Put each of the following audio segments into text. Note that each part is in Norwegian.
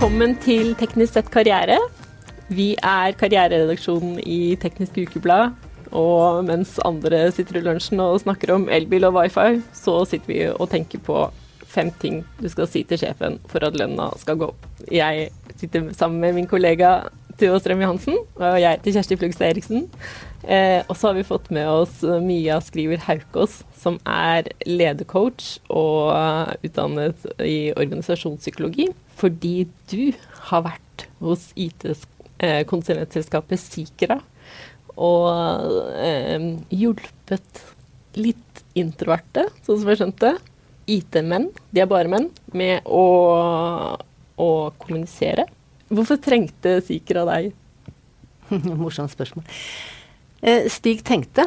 Velkommen til Teknisk sett karriere. Vi er karriereredaksjonen i Teknisk Ukeblad. Og mens andre sitter i lunsjen og snakker om elbil og wifi, så sitter vi og tenker på fem ting du skal si til sjefen for at lønna skal gå opp. Jeg sitter sammen med min kollega Tuva Strøm Johansen, og jeg heter Kjersti Flugstad Eriksen. Eh, og så har vi fått med oss Mia Skriver Haukås, som er ledercoach og utdannet i organisasjonspsykologi. Fordi du har vært hos IT-konsulentselskapet Sikra og eh, hjulpet litt introverte, sånn som jeg skjønte, IT-menn, de er bare menn, med å, å kommunisere. Hvorfor trengte Sikra deg? Morsomt spørsmål. Eh, Stig tenkte,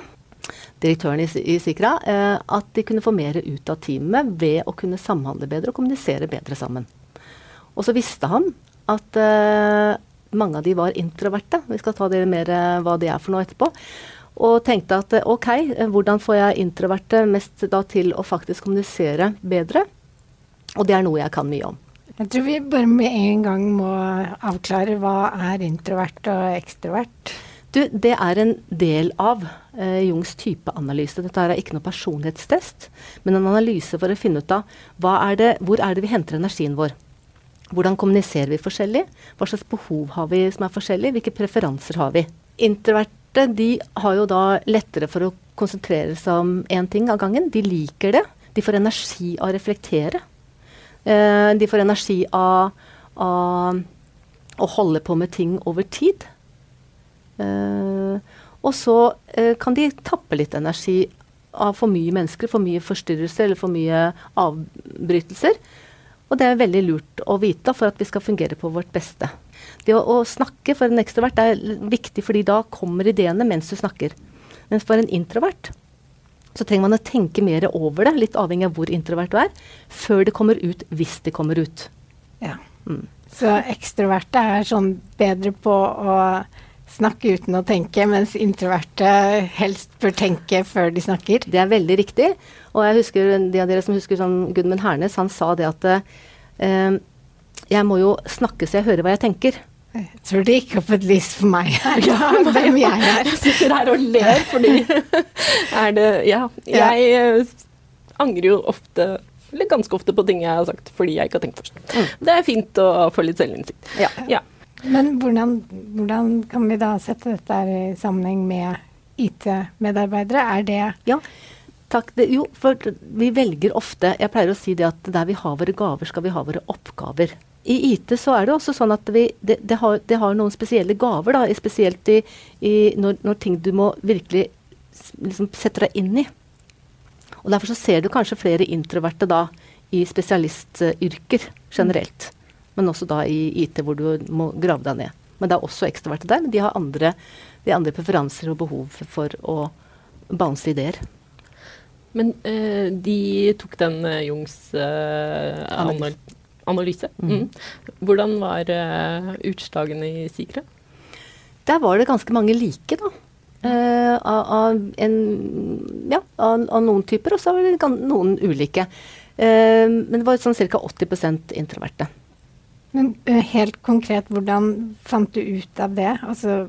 direktøren i, i Sikra, eh, at de kunne få mer ut av teamet ved å kunne samhandle bedre og kommunisere bedre sammen. Og så visste han at uh, mange av de var introverte. Vi skal ta det mer uh, hva det er for noe etterpå. Og tenkte at eh, ok, hvordan får jeg introverte mest da til å faktisk kommunisere bedre? Og det er noe jeg kan mye om. Jeg tror vi bare med en gang må avklare hva er introvert og ekstrovert. Du, det er en del av eh, Jungs typeanalyse. Dette er ikke noe personlighetstest, men en analyse for å finne ut av er det, hvor er det vi henter energien vår. Hvordan kommuniserer vi forskjellig? Hva slags behov har vi som er forskjellig? Hvilke preferanser har vi? Introverte de har jo da lettere for å konsentrere seg om én ting av gangen. De liker det. De får energi av å reflektere. Eh, de får energi av, av, å holde på med ting over tid. Eh, og så eh, kan de tappe litt energi av for mye mennesker, for mye forstyrrelser eller for mye avbrytelser. Og det er veldig lurt å vite for at vi skal fungere på vårt beste. Det å, å snakke for en ekstrovert er viktig, fordi da kommer ideene mens du snakker. Mens for en introvert så trenger man å tenke mer over det, litt avhengig av hvor introvert du er, før det kommer ut, hvis det kommer ut. Ja. Mm. Så ekstroverte er sånn bedre på å snakke uten å tenke, mens introverte helst bør tenke før de snakker. Det er veldig riktig. Og jeg husker, de av dere som husker sånn Gudmund Hernes, han sa det at eh, jeg må jo snakke så jeg hører hva jeg tenker. Jeg tror det gikk opp et lys for meg her, ja, hvem jeg er. Jeg sitter her og ler fordi er det Ja. Jeg ja. angrer jo ofte eller ganske ofte på ting jeg har sagt fordi jeg ikke har tenkt først. Mm. Det er fint å få litt selvinnsikt. Ja. ja. Men hvordan, hvordan, kan vi da sette dette i sammenheng med IT-medarbeidere? Er det Ja. Det, jo, for vi velger ofte Jeg pleier å si det at der vi har våre gaver, skal vi ha våre oppgaver. I IT så er det også sånn at vi, det, det, har, det har, noen spesielle gaver, da, spesielt i, i når, når, ting du må virkelig liksom, sette deg inn i. Og Derfor så ser du kanskje flere introverte da i spesialistyrker generelt. Mm. Men også da i IT, hvor du må grave deg ned. Men det er også ekstroverte der, men de har andre, de andre preferanser og behov for å bounce ideer. Men uh, de tok den uh, Jungs uh, anal analyse. Mm. Mm. Hvordan var utslagene i Sikre? Der var det ganske mange like, da. Av, av, en, ja, av, av, noen typer, og så var det noen ulike. men det var sånn ca. 80% introverte. Men helt konkret, hvordan fant du ut av det? Altså,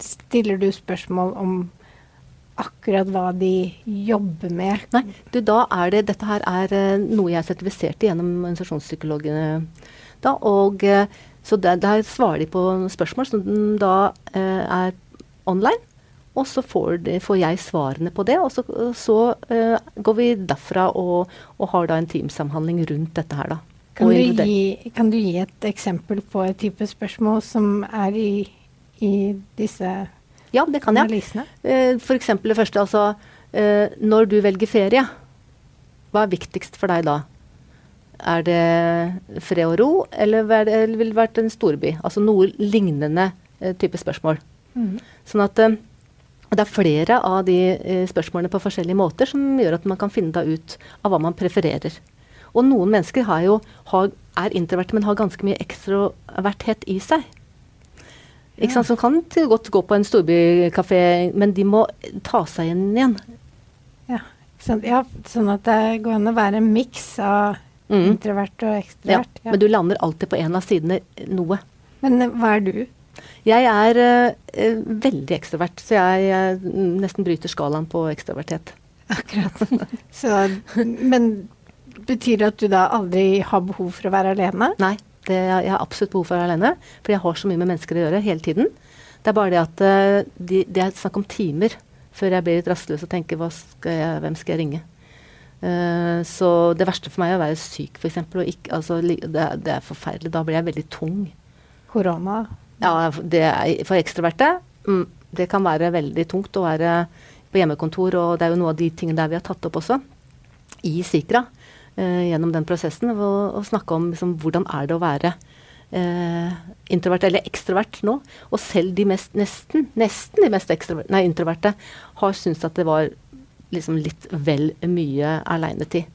stiller du spørsmål om akkurat hva de jobber med? Nei, du, da er det Dette her er uh, noe jeg sertifiserte sertifisert gjennom organisasjonspsykologene. Da, og uh, så der, der, svarer de på spørsmål som da uh, er online. Og så får, de, får, jeg svarene på det, og så, så går vi derfra og, og, har da en teamsamhandling rundt dette her, da. Kan du, gi, kan du, gi, et eksempel på et type spørsmål som er i, i disse ja, det kan jeg. Uh, F.eks. det første, altså uh, Når du velger ferie, hva er viktigst for deg da? Er det fred og ro, eller, vil det vært en storby? Altså noe lignende uh, type spørsmål. Mm. Sånn at det er flere av de spørsmålene på forskjellige måter som gjør at man kan finne ut av hva man prefererer. Og noen mennesker jo, har, er introverte, men har ganske mye ekstroverthet i seg. Ikke sant? Som kan godt gå på en storbykafé, men de må ta seg igjen igjen. Ja, sånn, ja, sånn at det går an å være en miks av Mm. Introvert og ekstrovert. Ja, Men du lander alltid på en av sidene noe. Men eh, hva er du? Jeg er uh, veldig ekstrovert, så jeg, jeg nesten bryter skalaen på ekstrovertet. Akkurat. Så, men betyr det at du da aldri har behov for å være alene? Nei, det, jeg har absolutt behov for å være alene. For jeg har så mye med mennesker å gjøre hele tiden. Det er bare det at uh, de, det er snakk om timer før jeg blir litt rastløs og tenker skal jeg, hvem skal jeg ringe? Uh, så det verste for meg er å være syk, f.eks. Altså, det, det, er forferdelig. Da blir jeg veldig tung. Korona? Ja, det er, for ekstroverte. Mm, det kan være veldig tungt å være på hjemmekontor, og det er jo noe av de tingene der vi har tatt opp også, i Sikra, gjennom den prosessen. Å snakke om liksom, hvordan er det å være eh, introvert eller ekstrovert nå. Og selv de mest, nesten, nesten de mest nei, introverte har syntes at det var liksom litt vel mye aleinetid.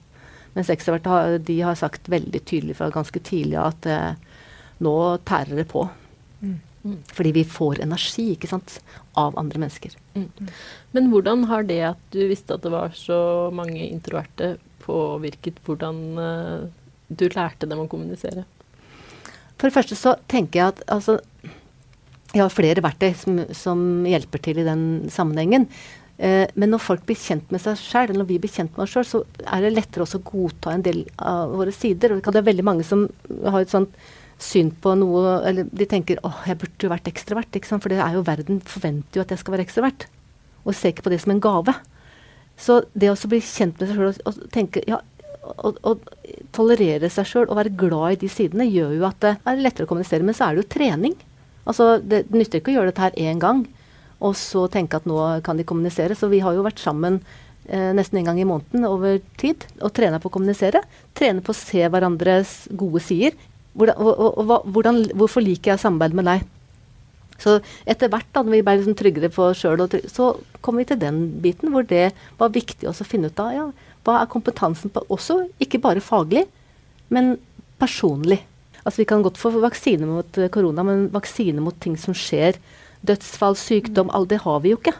Mens ekstroverte har, har sagt veldig tydelig fra ganske tidlig at eh, nå tærer det på. Mm. Fordi vi får energi ikke sant, av andre mennesker. Mm. Men hvordan har det at du visste at det var så mange introverte, påvirket hvordan uh, du lærte dem å kommunisere? For det første så tenker jeg at altså, Jeg har flere verktøy som, som hjelper til i den sammenhengen. Eh, men når folk blir kjent med seg sjøl, eller når vi blir kjent med oss sjøl, så er det lettere også å godta en del av våre sider. Og det være veldig mange som har et sånt syn på noe Eller de tenker åh, jeg burde jo vært ekstrovert. Ikke sant? For det er jo verden forventer jo at jeg skal være ekstrovert. Og ser ikke på det som en gave. Så det å bli kjent med seg sjøl og tenke ja, å, tolerere seg sjøl og være glad i de sidene gjør jo at det er lettere å kommunisere. Men så er det jo trening. Altså, det nytter ikke å gjøre dette her én gang og så tenke at nå kan de kommunisere. Så vi har jo vært sammen eh, nesten en gang i måneden over tid og trena på å kommunisere. Trene på å se hverandres gode sider. Hvordan, og, og, hvordan, hvorfor liker jeg samarbeid med deg? Så etter hvert da når vi ble liksom tryggere på oss sjøl, så kom vi til den biten hvor det var viktig å finne ut av ja, hva er kompetansen på også, ikke bare faglig, men personlig. Altså Vi kan godt få vaksine mot eh, korona, men vaksine mot ting som skjer, dødsfall, sykdom, alt det har vi jo ikke.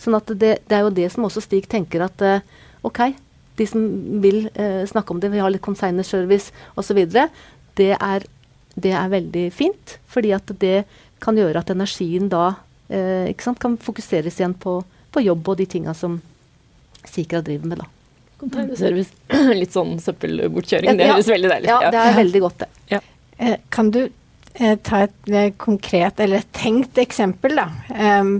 Sånn at det, det er jo det som også Stig tenker at uh, OK, de som vil eh, snakke om det, vi har litt consigner service osv., det, er, det er veldig fint. Fordi at det kan gjøre at energien da ikke sant, kan fokuseres igjen på, på jobb og de tinga som Sikra driver med, da. Containerservice. Litt sånn søppelbortkjøring. Det høres veldig deilig ut. Ja, det er veldig godt, det. Ja. Eh, kan du eh, ta et eh, konkret, eller et tenkt eksempel, da? Um,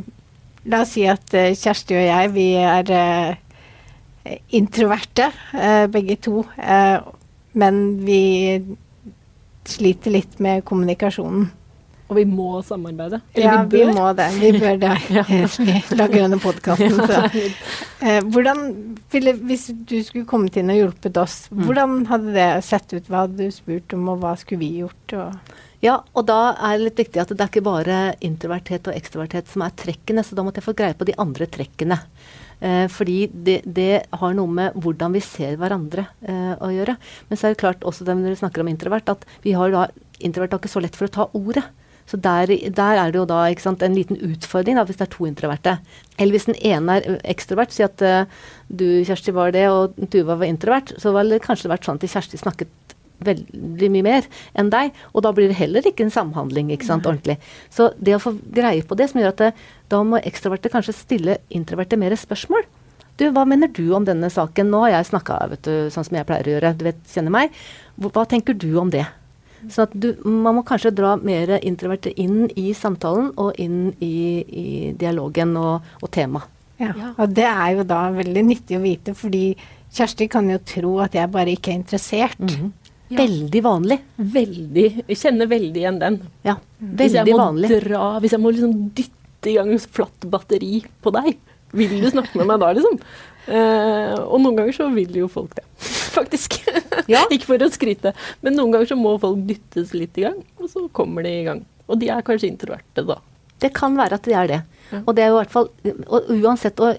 la oss si at uh, Kjersti og jeg, vi er uh, introverte, uh, begge to. men vi sliter litt med kommunikasjonen. Og vi må samarbeide. Eller ja, vi, vi, må det. Vi bør det. vi lager denne podkasten. Eh, hvordan ville, Hvis du skulle kommet inn og hjulpet oss, mm. hvordan hadde det sett ut? Hva hadde du spurt om, og hva skulle vi gjort? Og ja, og da er det litt viktig at det er ikke bare introverthet og ekstroverthet som er trekkene, så da måtte jeg få greie på de andre trekkene. Eh, fordi det, det, har noe med hvordan vi ser hverandre eh, å gjøre. Men så er det klart også når vi snakker om introvert, at vi har da introvert har ikke så lett for å ta ordet. Så der, der, er det jo da sant, en liten utfordring da, hvis det er to introverte. Eller hvis den ene er ekstrovert, si at uh, du Kjersti var det, og Tuva var introvert, så ville det kanskje vært sånn at Kjersti snakket veldig mye mer enn deg, og da blir det heller ikke en samhandling ikke sant, ordentlig. Så det å få greie på det, som gjør at det, da må ekstroverte kanskje stille introverte mer spørsmål. Du, hva mener du om denne saken? Nå har jeg snakka sånn som jeg pleier å gjøre, du vet, kjenner meg. Hva tenker du om det? Sånn at du, man må kanskje dra mer introverte inn i samtalen og inn i, i dialogen og, og temaet. Ja, og det er jo da veldig nyttig å vite, fordi Kjersti kan jo tro at jeg bare ikke er interessert. Mm -hmm. Ja. Veldig vanlig. Veldig. Jeg kjenner veldig igjen den. Ja, veldig vanlig. Hvis jeg må dra, hvis jeg må liksom dytte i gang flatt batteri på deg, vil du snakke med meg da, liksom? Uh, og noen ganger så vil jo folk det, faktisk. Ja. ikke for å skryte, men noen ganger så må folk dyttes litt i gang, og så kommer de i gang. Og de er kanskje introverte da. Det kan være at de er det. Ja. Og det er jo i hvert fall, og uansett å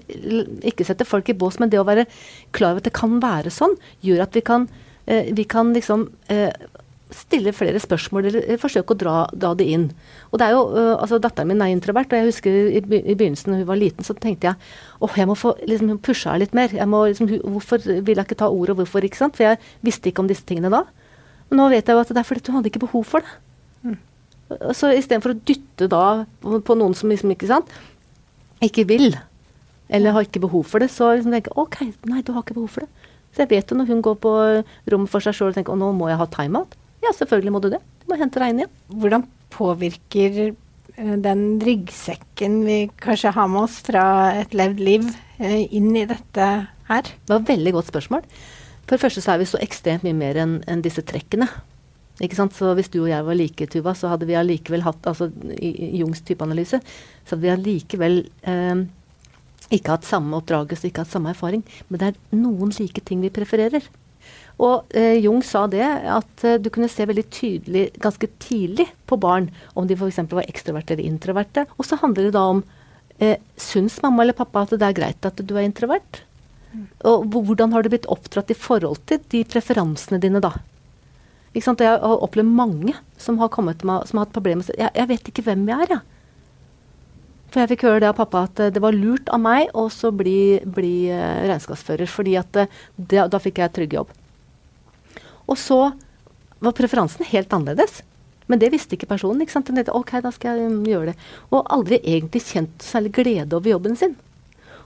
ikke sette folk i bås, men det å være klar over at det kan være sånn, gjør at vi kan, vi kan liksom uh, stille flere spørsmål eller forsøke å dra, dra det inn. Og det er jo, uh, altså Datteren min er introvert, og jeg husker i, i begynnelsen da hun var liten, så tenkte jeg åh, jeg må få liksom, pusha henne litt mer. Jeg må, liksom, hvorfor vil jeg ikke ta ordet, og hvorfor? ikke sant? For jeg visste ikke om disse tingene da. Men nå vet jeg jo at det er fordi hun hadde ikke behov for det. Mm. Så istedenfor å dytte da på, på noen som liksom ikke sant, ikke vil, eller har ikke behov for det, så liksom tenker jeg OK, nei, du har ikke behov for det. Så jeg vet jo når hun går på rommet for seg sjøl og tenker å, nå må jeg ha timeout. Ja, selvfølgelig må du det. Du må hente deg inn igjen. Hvordan påvirker eh, den ryggsekken vi kanskje har med oss fra et levd liv, eh, inn i dette her? Det var et veldig godt spørsmål. For det første så er vi så ekstremt mye mer enn en disse trekkene. Ikke sant? Så hvis du og jeg var like, Tuva, så hadde vi allikevel hatt altså i, i Jungs typeanalyse, så hadde vi allikevel eh, ikke hatt samme oppdragelse, ikke hatt samme erfaring. Men det er noen like ting vi prefererer. Og eh, Jung sa det, at eh, du kunne se veldig tydelig ganske tidlig på barn om de f.eks. var ekstroverte eller introverte. Og så handler det da om eh, Syns mamma eller pappa at det er greit at du er introvert? Og hvordan har du blitt oppdratt i forhold til de preferansene dine da? Ikke sant? Jeg har opplevd mange som har, kommet med, som har hatt problemer med jeg, jeg vet ikke hvem jeg er, jeg. For jeg fikk høre det av pappa at eh, det var lurt av meg å bli, bli uh, regnskapsfører. fordi at uh, det, da fikk jeg trygg jobb. Og så var preferansen helt annerledes. Men det visste ikke personen. ikke sant? Den tenkte, ok, da skal jeg um, gjøre det. Og aldri egentlig kjent særlig glede over jobben sin.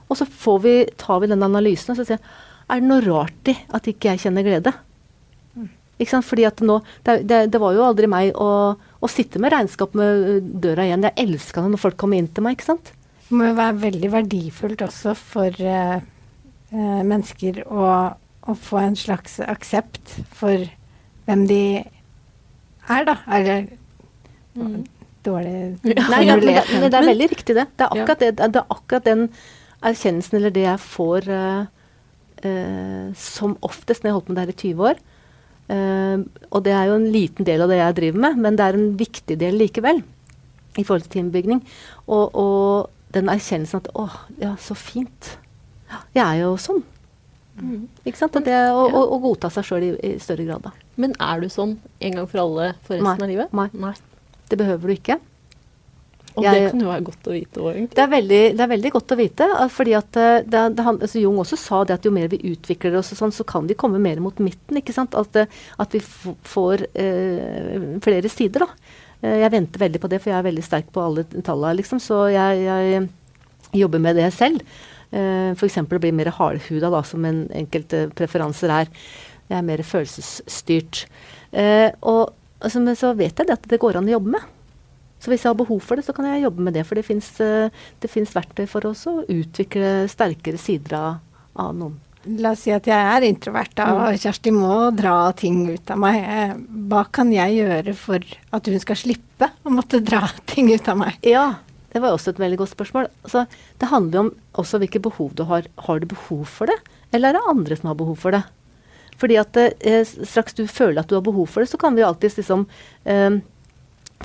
Og så vi, tar vi den analysen og så sier er det noe rart i at ikke jeg kjenner glede. Ikke sant? Fordi at nå, det, det, det var jo aldri meg å, å, sitte med regnskap med døra igjen. Jeg elska det når folk kom inn til meg. ikke sant? Det må jo være veldig verdifullt også for uh, uh, mennesker å, å, få en slags aksept for hvem de er, da. Er det mm. dårlig Nei, ja, men, men, det er veldig riktig, det. Det er akkurat, det, det er akkurat den erkjennelsen eller det jeg får uh, som oftest når jeg har holdt med det her i 20 år Uh, og det er jo en liten del av det jeg driver med, men det er en viktig del likevel. I forhold til teambygging. Og, og, den erkjennelsen at å, ja, så fint. Jeg er jo sånn. Mm. Ikke sant? Og det ja. å, å godta seg sjøl i, i, større grad, da. Men er du sånn en gang for alle for resten Nei. av livet? Nei. Nei. Det behøver du ikke. Og jeg, det kan jo være godt å vite òg, egentlig. Det er, veldig, det er, veldig, godt å vite. fordi at eh, det, han, altså Jung også sa det at jo mer vi utvikler oss, sånn, så kan vi komme mer mot midten. ikke sant? At, eh, at vi får eh, flere sider. da. Eh, jeg venter veldig på det, for jeg er veldig sterk på alle tallene. Liksom, så jeg, jeg, jobber med det selv. Eh, F.eks. å bli mer hardhuda, da, som en enkelte preferanser er. Jeg er mer følelsesstyrt. Eh, og altså, men så vet jeg det at det går an å jobbe med. Så hvis jeg har behov for det, så kan jeg jobbe med det. For det fins uh, verktøy for oss å utvikle sterkere sider av, av, noen. La oss si at jeg er introvert, da, og mm. Kjersti må dra ting ut av meg. Eh, hva kan jeg gjøre for at hun skal slippe å måtte dra ting ut av meg? Ja, det var også et veldig godt spørsmål. Altså, det handler om også hvilke behov du har. Har du behov for det, eller er det andre som har behov for det? Fordi at eh, straks du føler at du har behov for det, så kan vi alltids liksom eh,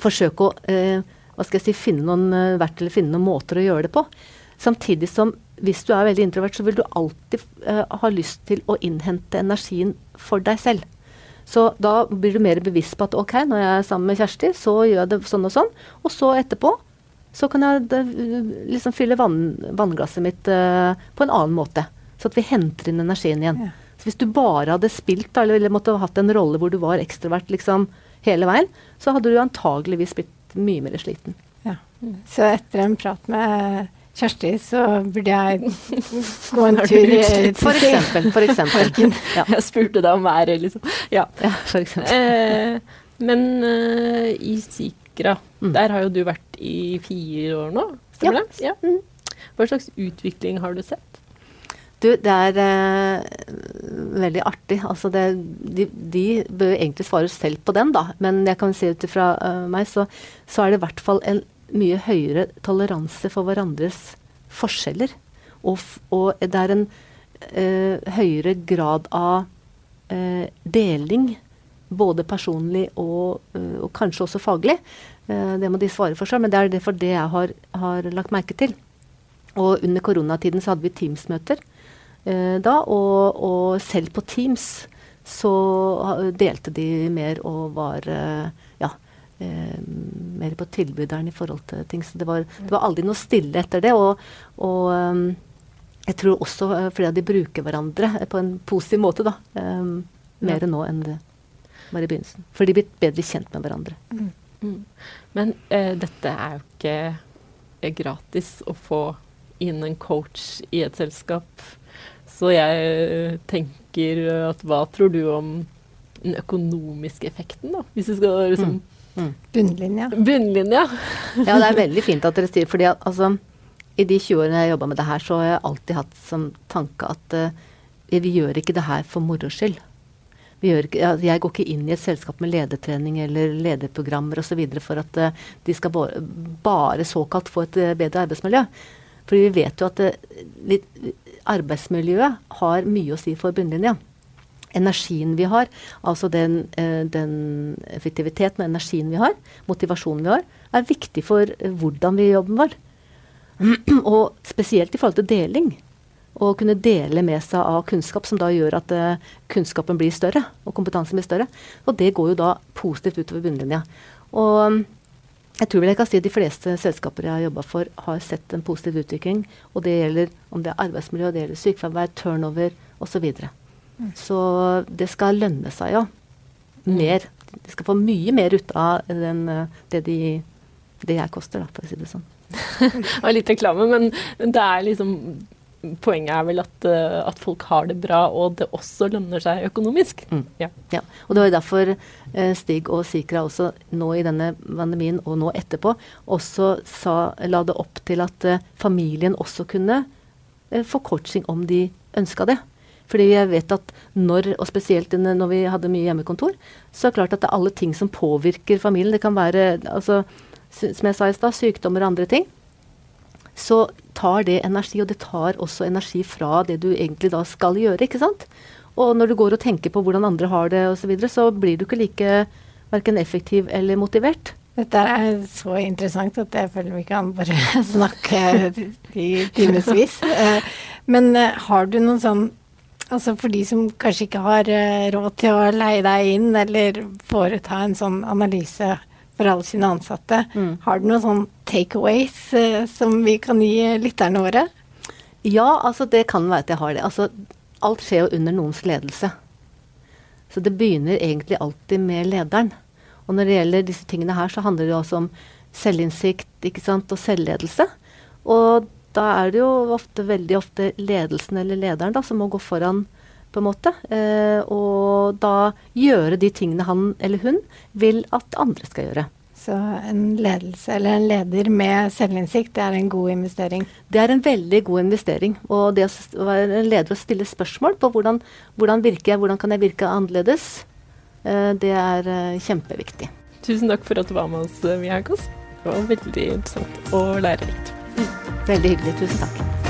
forsøke å eh, hva skal jeg si, finne noen uh, verktøy eller finne noen måter å gjøre det på. Samtidig som hvis du er veldig introvert, så vil du alltid eh, ha lyst til å innhente energien for deg selv. Så da blir du mer bevisst på at ok, når jeg er sammen med Kjersti, så gjør jeg det sånn og sånn. Og så etterpå så kan jeg det, liksom fylle vann, vannglasset mitt eh, på en annen måte. Så at vi henter inn energien igjen. Ja. Så hvis du bare hadde spilt, da, eller måtte ha hatt en rolle hvor du var ekstrovert liksom, hele veien, så hadde du antageligvis blitt mye mer sliten. Ja. Så etter en prat med Kjersti, så burde jeg gå en tur i For eksempel. For eksempel. Ja. Jeg spurte deg om været, liksom. Ja. ja for eksempel. Eh, men uh, i Sikra, mm. der har jo du vært i fire år nå, stemmer ja. det? Ja. Mm. Hva slags utvikling har du sett? Du, det er eh, veldig artig. Altså det, de, de, bør egentlig svare selv på den, da. Men jeg kan si ut ifra uh, meg, så, så, er det i hvert fall en mye høyere toleranse for hverandres forskjeller. Og, og det er en uh, høyere grad av uh, deling, både personlig og, og kanskje også faglig. det må de svare for seg, men det er derfor det jeg har, har lagt merke til. Og under koronatiden så hadde vi Teams-møter. Eh, da, og, og, selv på Teams så delte de mer og var ja, eh, mer på tilbyderen i forhold til ting. Så det var, det var aldri noe stille etter det. Og, og jeg tror også fordi de bruker hverandre på en positiv måte, da. Mer ja. nå enn det var i begynnelsen. For de blir bedre kjent med hverandre. Mm. Mm. Men uh, dette er jo ikke gratis å få inn en coach i et selskap. Så jeg tenker at hva tror du om den økonomiske effekten, da? Hvis du skal liksom mm. Mm. Bunnlinja. Bunnlinja. ja, det er veldig fint at dere sier fordi at altså, i de 20 årene jeg har jobba med det her, så har jeg alltid hatt som tanke at uh, vi gjør ikke det her for moro skyld. Ikke, jeg går ikke inn i et selskap med ledertrening eller lederprogrammer osv. for at uh, de skal bare, bare, såkalt få et uh, bedre arbeidsmiljø. Fordi vi vet jo at litt, arbeidsmiljøet har mye å si for bunnlinja energien vi har, altså den, eh, den, effektiviteten og energien vi har, motivasjonen vi har, er viktig for eh, hvordan vi gjør jobben vår. og spesielt i forhold til deling. Å kunne dele med seg av kunnskap som da gjør at uh, kunnskapen blir større, og kompetansen blir større. Og det går jo da positivt utover bunnlinja. Og jeg tror vel jeg kan si at de fleste selskaper jeg har jobba for, har sett en positiv utvikling. Og det gjelder om det er arbeidsmiljø, det gjelder sykefravær, turnover osv. Så så det skal lønne seg, ja. Mer. De skal få mye mer ut av den, det, de, det jeg koster, da, for å si det sånn. det var litt reklame, men det er liksom Poenget er vel at, uh, at, folk har det bra, og det også lønner seg økonomisk. Mm. Ja. ja. Og det var derfor uh, Stig og Sikra også nå i denne pandemien og nå etterpå også sa, la det opp til at uh, familien også kunne få coaching om de ønska det. Fordi jeg vet at når, og spesielt når vi hadde mye hjemmekontor, så er det klart at det er alle ting som påvirker familien. Det kan være, altså, som jeg sa i stad, sykdommer og andre ting. Så tar det energi, og det tar også energi fra det du egentlig da skal gjøre. ikke sant? Og når du går og tenker på hvordan andre har det osv., så, så blir du ikke like verken effektiv eller motivert. Dette er så interessant at jeg føler vi kan bare snakke i timevis. Eh, men eh, har du noen sånn Altså for de som kanskje ikke har uh, råd til å leie deg inn eller foreta en sånn analyse for alle sine ansatte, mm. har du noen sånn takeaways eh, som vi kan gi lytterne våre? Ja, altså det kan være at jeg har det. Altså alt skjer jo under noens ledelse. Så det begynner egentlig alltid med lederen. Og når det gjelder disse tingene her, så handler det også om selvinnsikt ikke sant, og selvledelse. Og da er det jo ofte, veldig ofte ledelsen eller lederen da, som må gå foran, på en måte. Eh, og da gjøre de tingene han eller hun vil at andre skal gjøre. Så en ledelse eller en leder med selvinnsikt, det er en god investering? Det er en veldig god investering. Og det å være en leder og stille spørsmål på hvordan, hvordan virker jeg, hvordan kan jeg virke annerledes, eh, det er eh, kjempeviktig. Tusen takk for at du var med oss, Mia Kåss. Det var veldig interessant og lærerikt. Veldig hyggelig. Tusen takk.